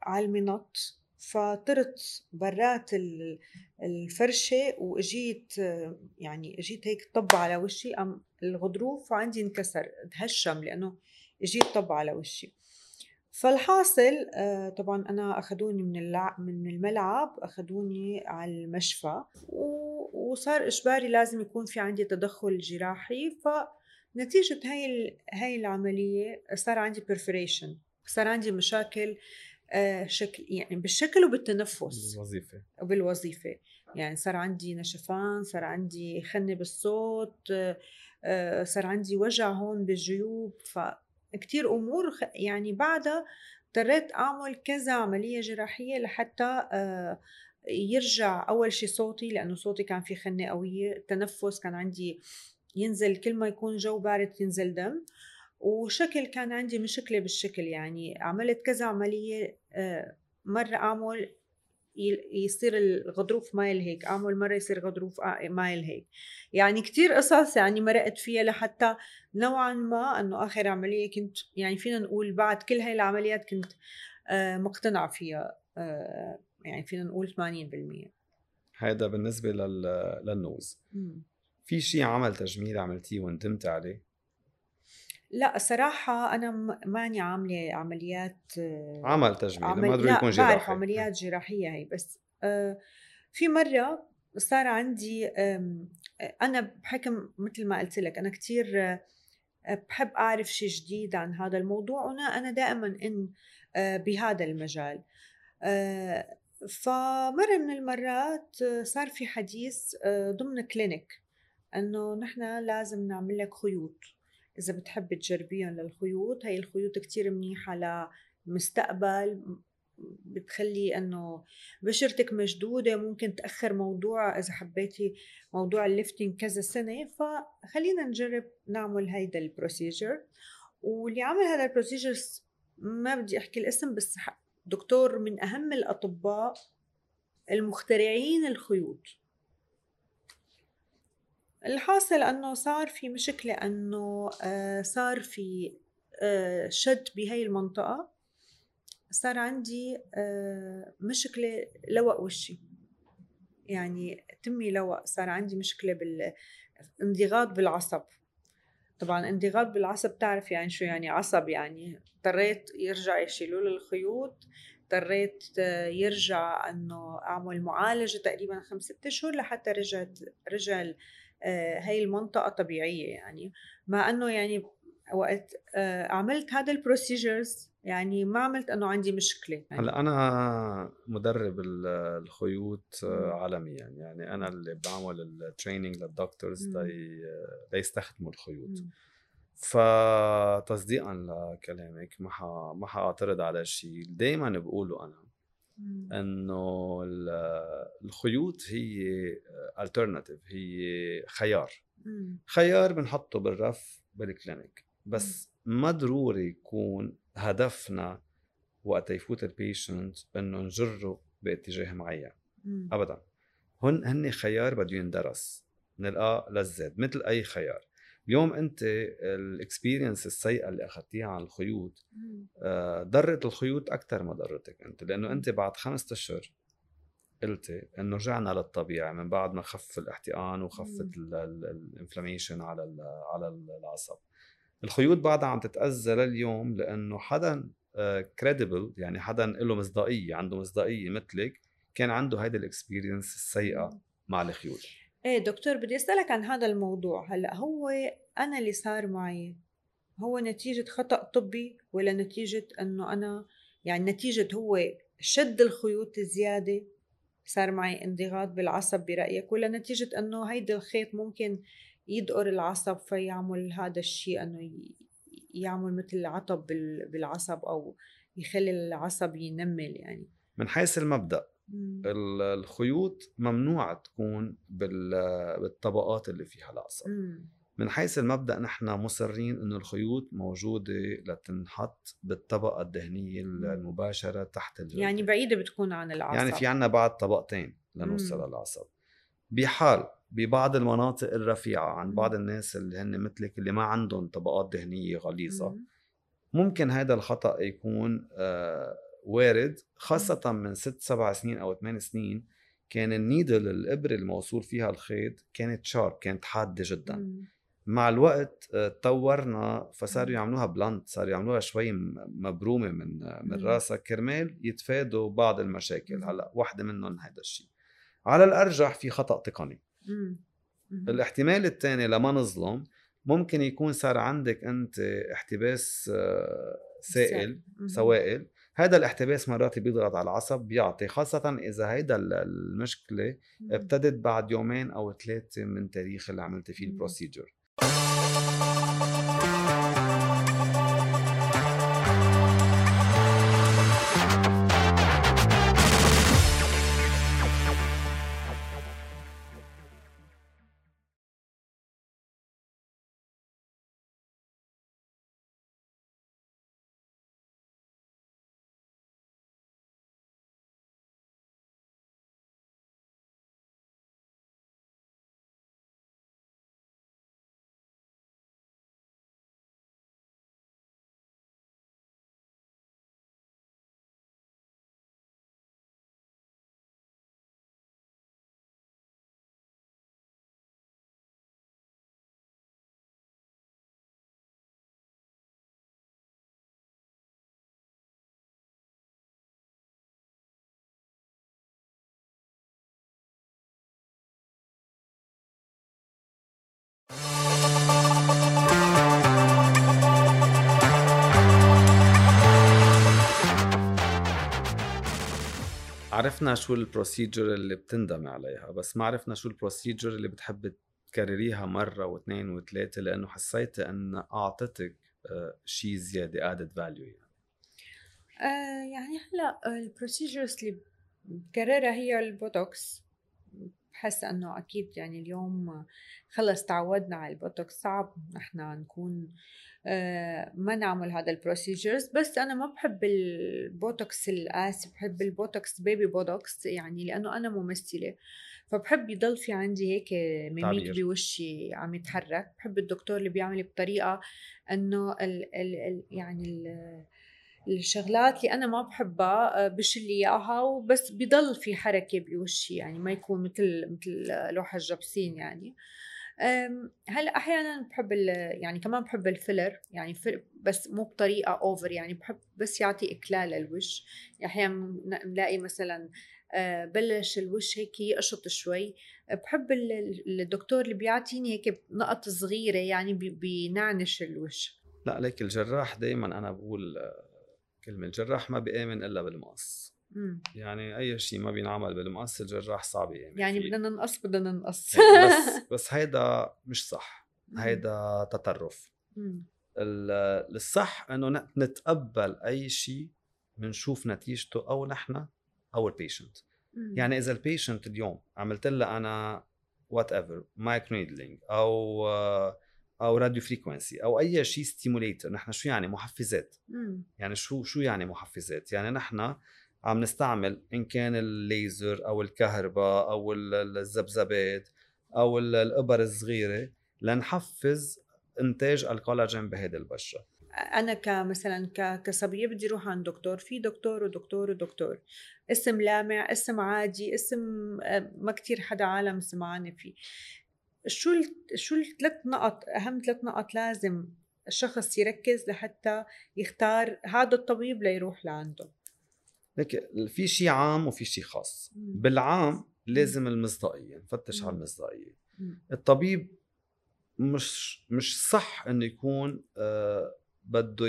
على المنط. فطرت برات ال- الفرشة وإجيت آه، يعني إجيت هيك طب على وشي أم الغضروف عندي انكسر تهشم لأنه إجيت طب على وشي فالحاصل آه، طبعا أنا أخذوني من. من الملعب أخذوني على المشفى وصار إجباري لازم يكون في عندي تدخل جراحي فنتيجة هاي. هاي العملية صار عندي perforation صار عندي مشاكل شكل يعني بالشكل وبالتنفس الوظيفه وبالوظيفة. يعني صار عندي نشفان صار عندي خنة بالصوت آه، صار عندي وجع هون بالجيوب. فكتير أمور يعني بعدها اضطريت أعمل كذا عملية جراحية لحتى يرجع أول شيء صوتي لأنه صوتي كان في خنة قوية. التنفس كان عندي ينزل كل ما يكون جو بارد ينزل دم. وشكل كان عندي مشكله بالشكل يعني عملت كذا عملية آه، مرة أعمل يصير الغضروف مايل هيك أعمل مرة يصير غضروف مايل هيك. يعني كتير قصص يعني مرقت فيها لحتى نوعا ما إنه آخر عملية كنت يعني فينا نقول بعد كل هاي العمليات كنت آه، مقتنعة فيها آه، يعني فينا نقول 80% هذا بالنسبة للنوز. في شيء عمل تجميل عملتيه وندمت عليه؟ لا صراحة أنا ماني عاملة عمليات عمل تجميل عمل... ما ضروري يكون جراحي. بعرف عمليات جراحية هي بس آه، في مرة صار عندي أنا بحكم مثل ما قلت لك أنا كتير آه، بحب أعرف شيء جديد عن هذا الموضوع وأنا أنا دائما إن آه، بهذا المجال. فمرة من المرات صار في حديث ضمن كلينيك إنه نحن لازم نعمل لك خيوط. إذا بتحب تجربيهم للخيوط هي الخيوط كتير منيحة لمستقبل بتخلي إنه بشرتك مشدودة ممكن تأخر موضوع إذا حبيتي موضوع ال lifting كذا سنة فخلينا نجرب نعمل هيدا ال procedure. واللي عمل هذا البروسيجر ما بدي أحكي الاسم بس دكتور من أهم الأطباء المخترعين الخيوط. الحاصل إنه صار في مشكلة إنه آه، صار في آه، شد بهي المنطقة. صار عندي آه، مشكلة لوق وشي. يعني تمي لوق صار عندي مشكلة بالانضغاط بالعصب. طبعا انضغاط بالعصب تعرف يعني شو يعني عصب؟ يعني اضطريت يرجع يشيلوا لي الخيوط اضطريت يرجع إنه أعمل معالجة تقريبا خمسة اشهر لحتى رجعت رجع هاي المنطقة طبيعية يعني. مع إنه يعني وقت آه، عملت هذا البروسيجرز يعني ما عملت إنه عندي مشكلة يعني. هلأ أنا مدرب الخيوط عالميا يعني. أنا اللي بعمل ال training لل doctors ليستخدموا الخيوط. فتصديقا لكلامك ما ما حأعترض على شيء دائما بقوله أنا إنه الخيوط هي alternative هي خيار. خيار بنحطه بالرف بال clinic. بس ما ضروري يكون هدفنا وقت يفوت ال patient إنه نجره باتجاه معين. ابدا. هن هن خيار بده يندرس. من ال A لل Z مثل أي خيار. اليوم أنت ال experience السيئة اللي أخذتيها عن الخيوط آه، ضرت الخيوط أكثر ما ضرتك أنت لأنه أنت بعد خمسة أشهر قلتي إنه رجعنا للطبيعي من بعد ما خف الاحتقان وخفت ال inflammation على على العصب. الخيوط بعدها عم تتأذى لليوم لأنه حدا credible آه، يعني حدا له مصداقية عنده مصداقية مثلك كان عنده هيدي ال experience السيئة مع الخيوط. إيه دكتور بدي أسألك عن هذا الموضوع. هلأ هو أنا اللي صار معي هو نتيجة خطأ طبي ولا نتيجة إنه أنا يعني نتيجة هو شد الخيوط زيادة؟ صار معي انضغاط بالعصب برأيك ولا نتيجة إنه هيدا الخيط ممكن يدقر العصب فيعمل هذا الشيء إنه يعمل مثل عطب بالعصب أو يخلي العصب ينمل يعني. من حيث المبدأ الخيوط ممنوع تكون بالطبقات اللي فيها العصب من حيث المبدأ نحن مصرين إنه الخيوط موجودة لتنحط بالطبقة الدهنيه المباشرة تحت الجلد يعني بعيدة بتكون عن العصب يعني في عنا بعد طبقتين لنوصل للعصب بحال ببعض المناطق الرفيعة عند بعض الناس اللي هن مثلك اللي ما عندهم طبقات دهنيه غليظة ممكن هذا الخطأ يكون آه وارد خاصة من ست سبع سنين أو ثمان سنين. كان ال needle الإبرة الموصول فيها الخيط كانت sharp كانت حادة جدا. مم. مع الوقت آه، تطورنا فصاروا يعملوها blunt صاروا يعملوها شوي مبرومة من من راسها كرمال يتفادوا بعض المشاكل. هلأ واحدة منهم هذا الشيء على الأرجح في خطأ تقني. الاحتمال الثاني لما نظلم ممكن يكون صار عندك أنت احتباس آه، سائل سوائل. هذا الاحتباس مرات بيضغط على العصب بيعطي خاصة إذا هيدا المشكلة ابتدت بعد يومين أو ثلاثة من تاريخ اللي عملت فيه البروسيجر Música عرفنا شو ال procedure اللي بتندم عليها بس ما عرفنا شو ال procedure اللي بتحب تكرريها مرة واثنين وثلاثة لأنه حسيت أن أعطتك آه، شيء زيادة added value يعني. آه يعني هلأ ال procedures اللي بكررها هي البوتوكس بحس إنه أكيد يعني اليوم خلص تعودنا على البوتوكس صعب نحن نكون آه، ما نعمل هذا ال procedures بس أنا ما بحب البوتوكس القاسي بحب البوتوكس baby بوتوكس يعني لأنه أنا ممثلة. فبحب يضل في عندي هيك mimic بوشي عم يتحرك. بحب الدكتور اللي بيعمل بطريقة إنه ال ال ال يعني ال الشغلات اللي أنا ما بحبها آه، بشيل لي إياها وبس بضل في حركة بوشي يعني ما يكون مثل مثل لوحة جبسين يعني. هلأ أحيانا بحب يعني كمان بحب ال filler يعني بس مو بطريقة over يعني بحب بس يعطي اكلال للوش. أحيانا نلاقي مثلا آه، بلش الوش هيك يقشط شوي. بحب الدكتور اللي بيعطيني هيك نقط صغيرة يعني بينعنش الوش. لا ليك الجراح دائما أنا بقول آه، كلمة الجراح ما بيامن إلا بالمقص. يعني أي شيء ما بينعمل بالمقص الجراح صعب يعني يعني بدنا ننقص بدنا ننقص إيه، بس بس هيدا مش صح. هيدا تطرف. الصح إنه نتقبل أي شيء بنشوف نتيجته أو نحن أو ال patient يعني إذا ال patient اليوم عملت لها أنا whatever microneedling أو أو radio frequency أو أي شيء stimulator نحن شو يعني محفزات؟ يعني شو شو يعني محفزات؟ يعني نحن عم نستعمل إن كان الليزر أو الكهرباء أو الذبذبات أو الإبر الصغيرة لنحفز إنتاج الكولاجين بهذه البشرة. أنا كمثلا كصبية بدي أروح عند دكتور في دكتور ودكتور ودكتور اسم لامع اسم عادي اسم آه، ما كتير حدا عالم سمعاني فيه. شو شو الثلاث نقط أهم ثلاث نقط لازم الشخص يركز لحتى يختار هذا الطبيب ليروح لعنده؟ لك في شيء عام وفي شيء خاص. بالعام لازم المصداقية نفتش على المصداقية. الطبيب مش مش صح إنه يكون آه بده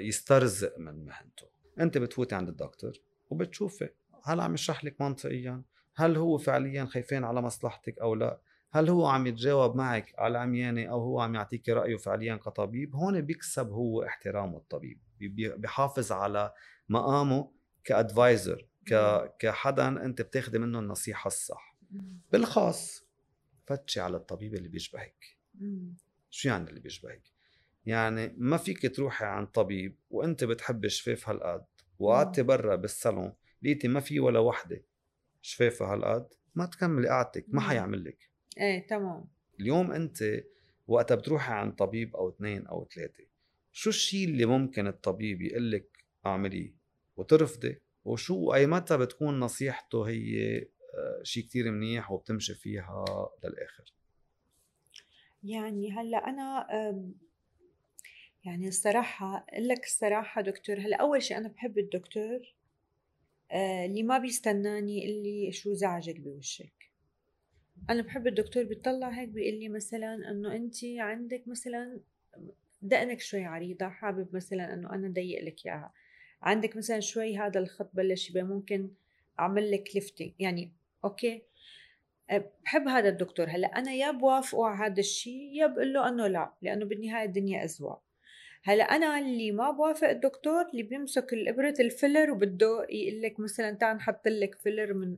يسترزق من مهنته. أنت بتفوتي عند الدكتور وبتشوفي هل عم يشرح لك منطقيا؟ هل هو فعليا خايفين على مصلحتك أو لا؟ هل هو عم يتجاوب معك على عميانة أو هو عم يعطيك رأيه فعليا كطبيب؟ هون بيكسب هو احترام الطبيب. بيحافظ على مقامه كأدفايزر ك كحدا أنت بتاخذي منه النصيحة الصح. بالخاص فتشي على الطبيب اللي بيشبهك. شو يعني اللي بيشبهك؟ يعني ما فيك تروحي عند طبيب وأنت بتحبي شفاف هالقد وقعدتي برا بالصالون لقيتي ما في ولا وحدة شفافه هالقد ما تكملي قعدتك ما حيعمل لك. إيه تمام. اليوم أنت وقتها بتروحي عند طبيب أو اثنين أو ثلاثة. شو الشيء اللي ممكن الطبيب يقول لك اعمليه وترفضي؟ وشو؟ أي متى بتكون نصيحته هي آه، شيء كتير منيح وبتمشي فيها للآخر؟ يعني هلأ أنا يعني الصراحة أقول لك الصراحة دكتور هلأ أول شيء أنا بحب الدكتور آه، اللي ما بيستناني اللي شو زعجك بوشك. أنا بحب الدكتور بيطلع هيك بيقول لي مثلا إنه أنت عندك مثلا دقنك شوي عريضة حابب مثلا إنه أنا أضيق لك إياها. عندك مثلا شوي هذا الخط بلش يبان ممكن أعمل لك lifting يعني okay؟ أه، بحب هذا الدكتور. هلأ أنا يا بوافقه على هذا الشيء يا بقول له إنه لا لأنه بالنهاية الدنيا اذواق هلأ أنا اللي ما بوافق الدكتور اللي بيمسك الإبرة ال filler وبده يقول لك مثلا تعال نحط لك filler من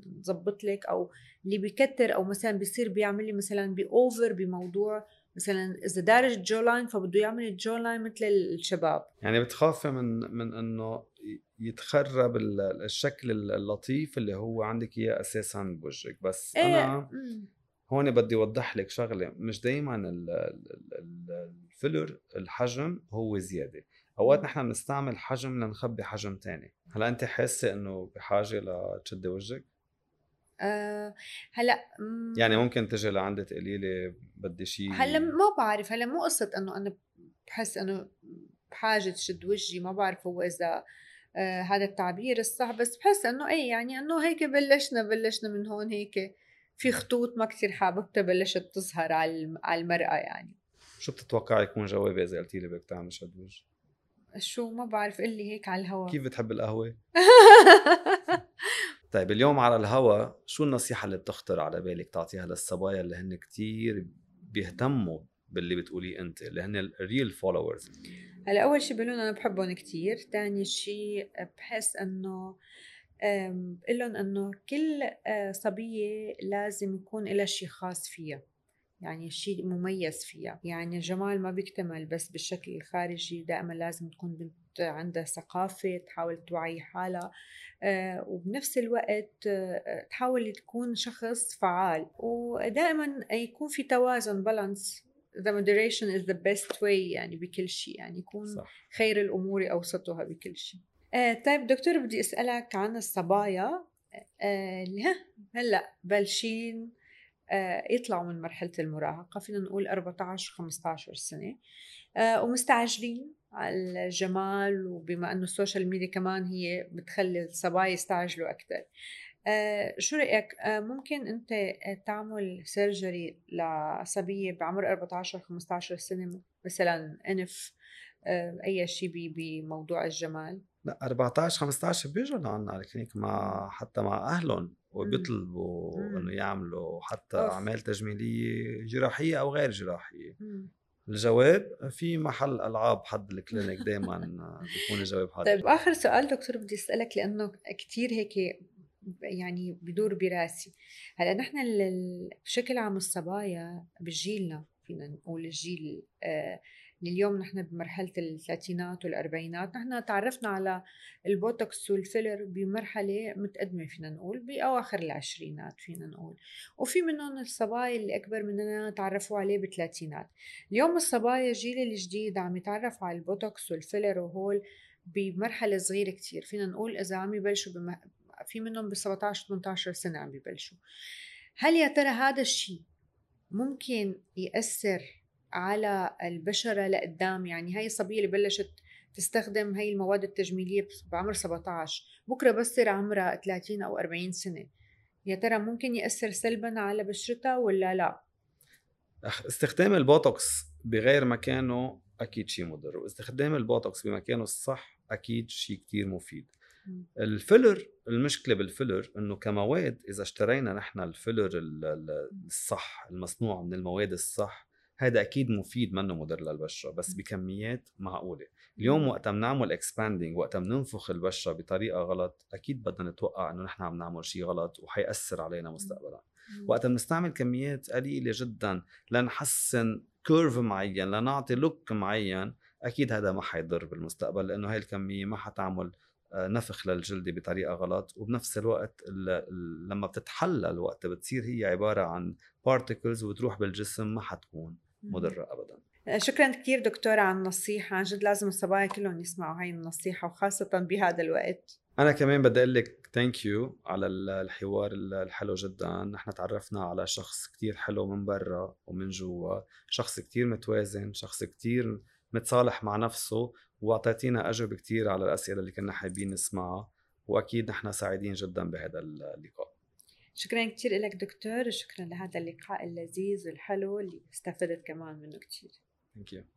لك أو اللي بيكتر أو مثلا بيصير بيعمل لي مثلا بي over بموضوع مثلا إذا دارج jawline فبده يعمل ال jawline مثل الشباب. يعني بتخافي من من إنه يتخرب الشكل اللطيف اللي هو عندك إياه أساسا بوجهك. بس إيه. أنا هون بدي أوضح لك شغلة. مش دائما ال filler الحجم هو زيادة. أوقات نحن بنستعمل حجم لنخبي حجم تاني. هلأ أنت حاسة إنه بحاجة لتشدي وجهك؟ أه هلأ يعني ممكن تجي لعندي تقولي لي بدي شيء هلأ ما بعرف هلأ مو قصة إنه أنا بحس إنه بحاجة تشد وجهي ما بعرف هو إذا آه هذا التعبير الصح بس بحس إنه اي يعني إنه هيك بلشنا بلشنا من هون هيك. في خطوط ما كثير حاببتها بلشت تظهر على على المرأة يعني. شو بتتوقعي يكون جوابي إذا قلتي لي بدك تعمل شد وجه؟ شو ما بعرف قلي هيك على الهوا. كيف بتحب القهوة؟ طيب اليوم على الهوا شو النصيحة اللي بتخطر على بالك تعطيها للصبايا اللي هن كتير بيهتموا باللي بتقوليه انت اللي هن ال real followers هلأ أول شيء بقول أنا بحبهم كتير ثاني شيء بحس إنه بقول لهم إنه كل صبية لازم يكون لها شيء خاص فيها يعني شيء مميز فيها يعني الجمال ما بيكتمل بس بالشكل الخارجي دائما لازم تكون عندها ثقافة تحاول توعي حالها آه، وبنفس الوقت آه، تحاول تكون شخص فعال. ودائما يكون في توازن بالانس the moderation is the best way يعني بكل شيء يعني يكون صح. خير الأمور أوسطها بكل شيء. آه طيب دكتور بدي أسألك عن الصبايا. هلأ بلشين يطلعوا من مرحلة المراهقة فينا نقول 14 15 سنة. آه ومستعجلين. الجمال وبما إنه ال social media كمان هي بتخلي الصبايا يستعجلوا أكثر آه شو رأيك؟ آه ممكن أنت تعمل surgery لصبيه بعمر 14 15 سنة مثلا إنف آه أي شيء بموضوع الجمال؟ لا 14 15 بيجوا لعنا على ال clinic مع حتى مع أهلهم وبيطلبوا إنه يعملوا حتى. أعمال تجميلية جراحية أو غير جراحية. مم. الجواب في محل ألعاب حد ال clinic دائما بيكون الجواب هذا. طيب آخر سؤال دكتور بدي أسألك لأنه كثير هيك يعني بدور براسي. هلأ نحن بشكل عام الصبايا بجيلنا فينا نقول الجيل آه اليوم نحن بمرحلة الثلاثينات والأربعينات نحن تعرفنا على البوتوكس والفيلر بمرحلة متقدمة فينا نقول بأواخر العشرينات فينا نقول وفي منهم الصبايا اللي أكبر مننا تعرفوا عليه بالثلاثينات. اليوم الصبايا الجيل الجديد عم يتعرفوا على البوتوكس والفيلر وهول بمرحلة صغيرة كتير فينا نقول إذا عم يبلشوا بم... في منهم ب 17 18 سنة عم يبلشوا. هل يا ترى هذا الشيء ممكن يأثر على البشرة لقدام. يعني هاي الصبية اللي بلشت تستخدم هاي المواد التجميلية بعمر 17 بكرة بس تصير عمرها 30 أو 40 سنة. يا ترى ممكن يأثر سلبا على بشرتها ولا لا؟ استخدام البوتوكس بغير مكانه أكيد شيء مضر واستخدام البوتوكس بمكانه الصح أكيد شيء كتير مفيد. الفيلر المشكلة بالفيلر إنه كمواد إذا اشترينا نحن الفيلر الصح المصنوع من المواد الصح هذا أكيد مفيد منه مضر للبشرة بس بكميات معقولة. اليوم وقت بنعمل expanding وقت بننفخ البشرة بطريقة غلط أكيد بدنا نتوقع إنه نحن عم نعمل شيء غلط وحيأثر علينا مستقبلا. وقت بنستعمل كميات قليلة جدا لنحسن curve معين لنعطي look معين أكيد هذا ما حيضر بالمستقبل لأنه هاي الكمية ما حتعمل آه، نفخ للجلد بطريقة غلط. وبنفس الوقت لما بتتحلل وقت بتصير هي عبارة عن particles وتروح بالجسم ما حتكون. مضرة ابدا. آه، شكرا كثير دكتورة على النصيحة. عن جد لازم الصبايا كلهم يسمعوا هاي النصيحة وخاصة بهذا الوقت. أنا كمان بدي أقول لك ثانك يو على الحوار الحلو جدا. نحن تعرفنا على شخص كتير حلو من برا ومن جوا. شخص كتير متوازن شخص كتير متصالح مع نفسه وأعطيتينا أجوبة كتير على الأسئلة اللي كنا حابين نسمعها. وأكيد نحن سعيدين جدا بهذا اللقاء. شكرا كثير لك دكتور وشكرا لهذا اللقاء اللذيذ والحلو اللي استفدت كمان منه كثير Thank you.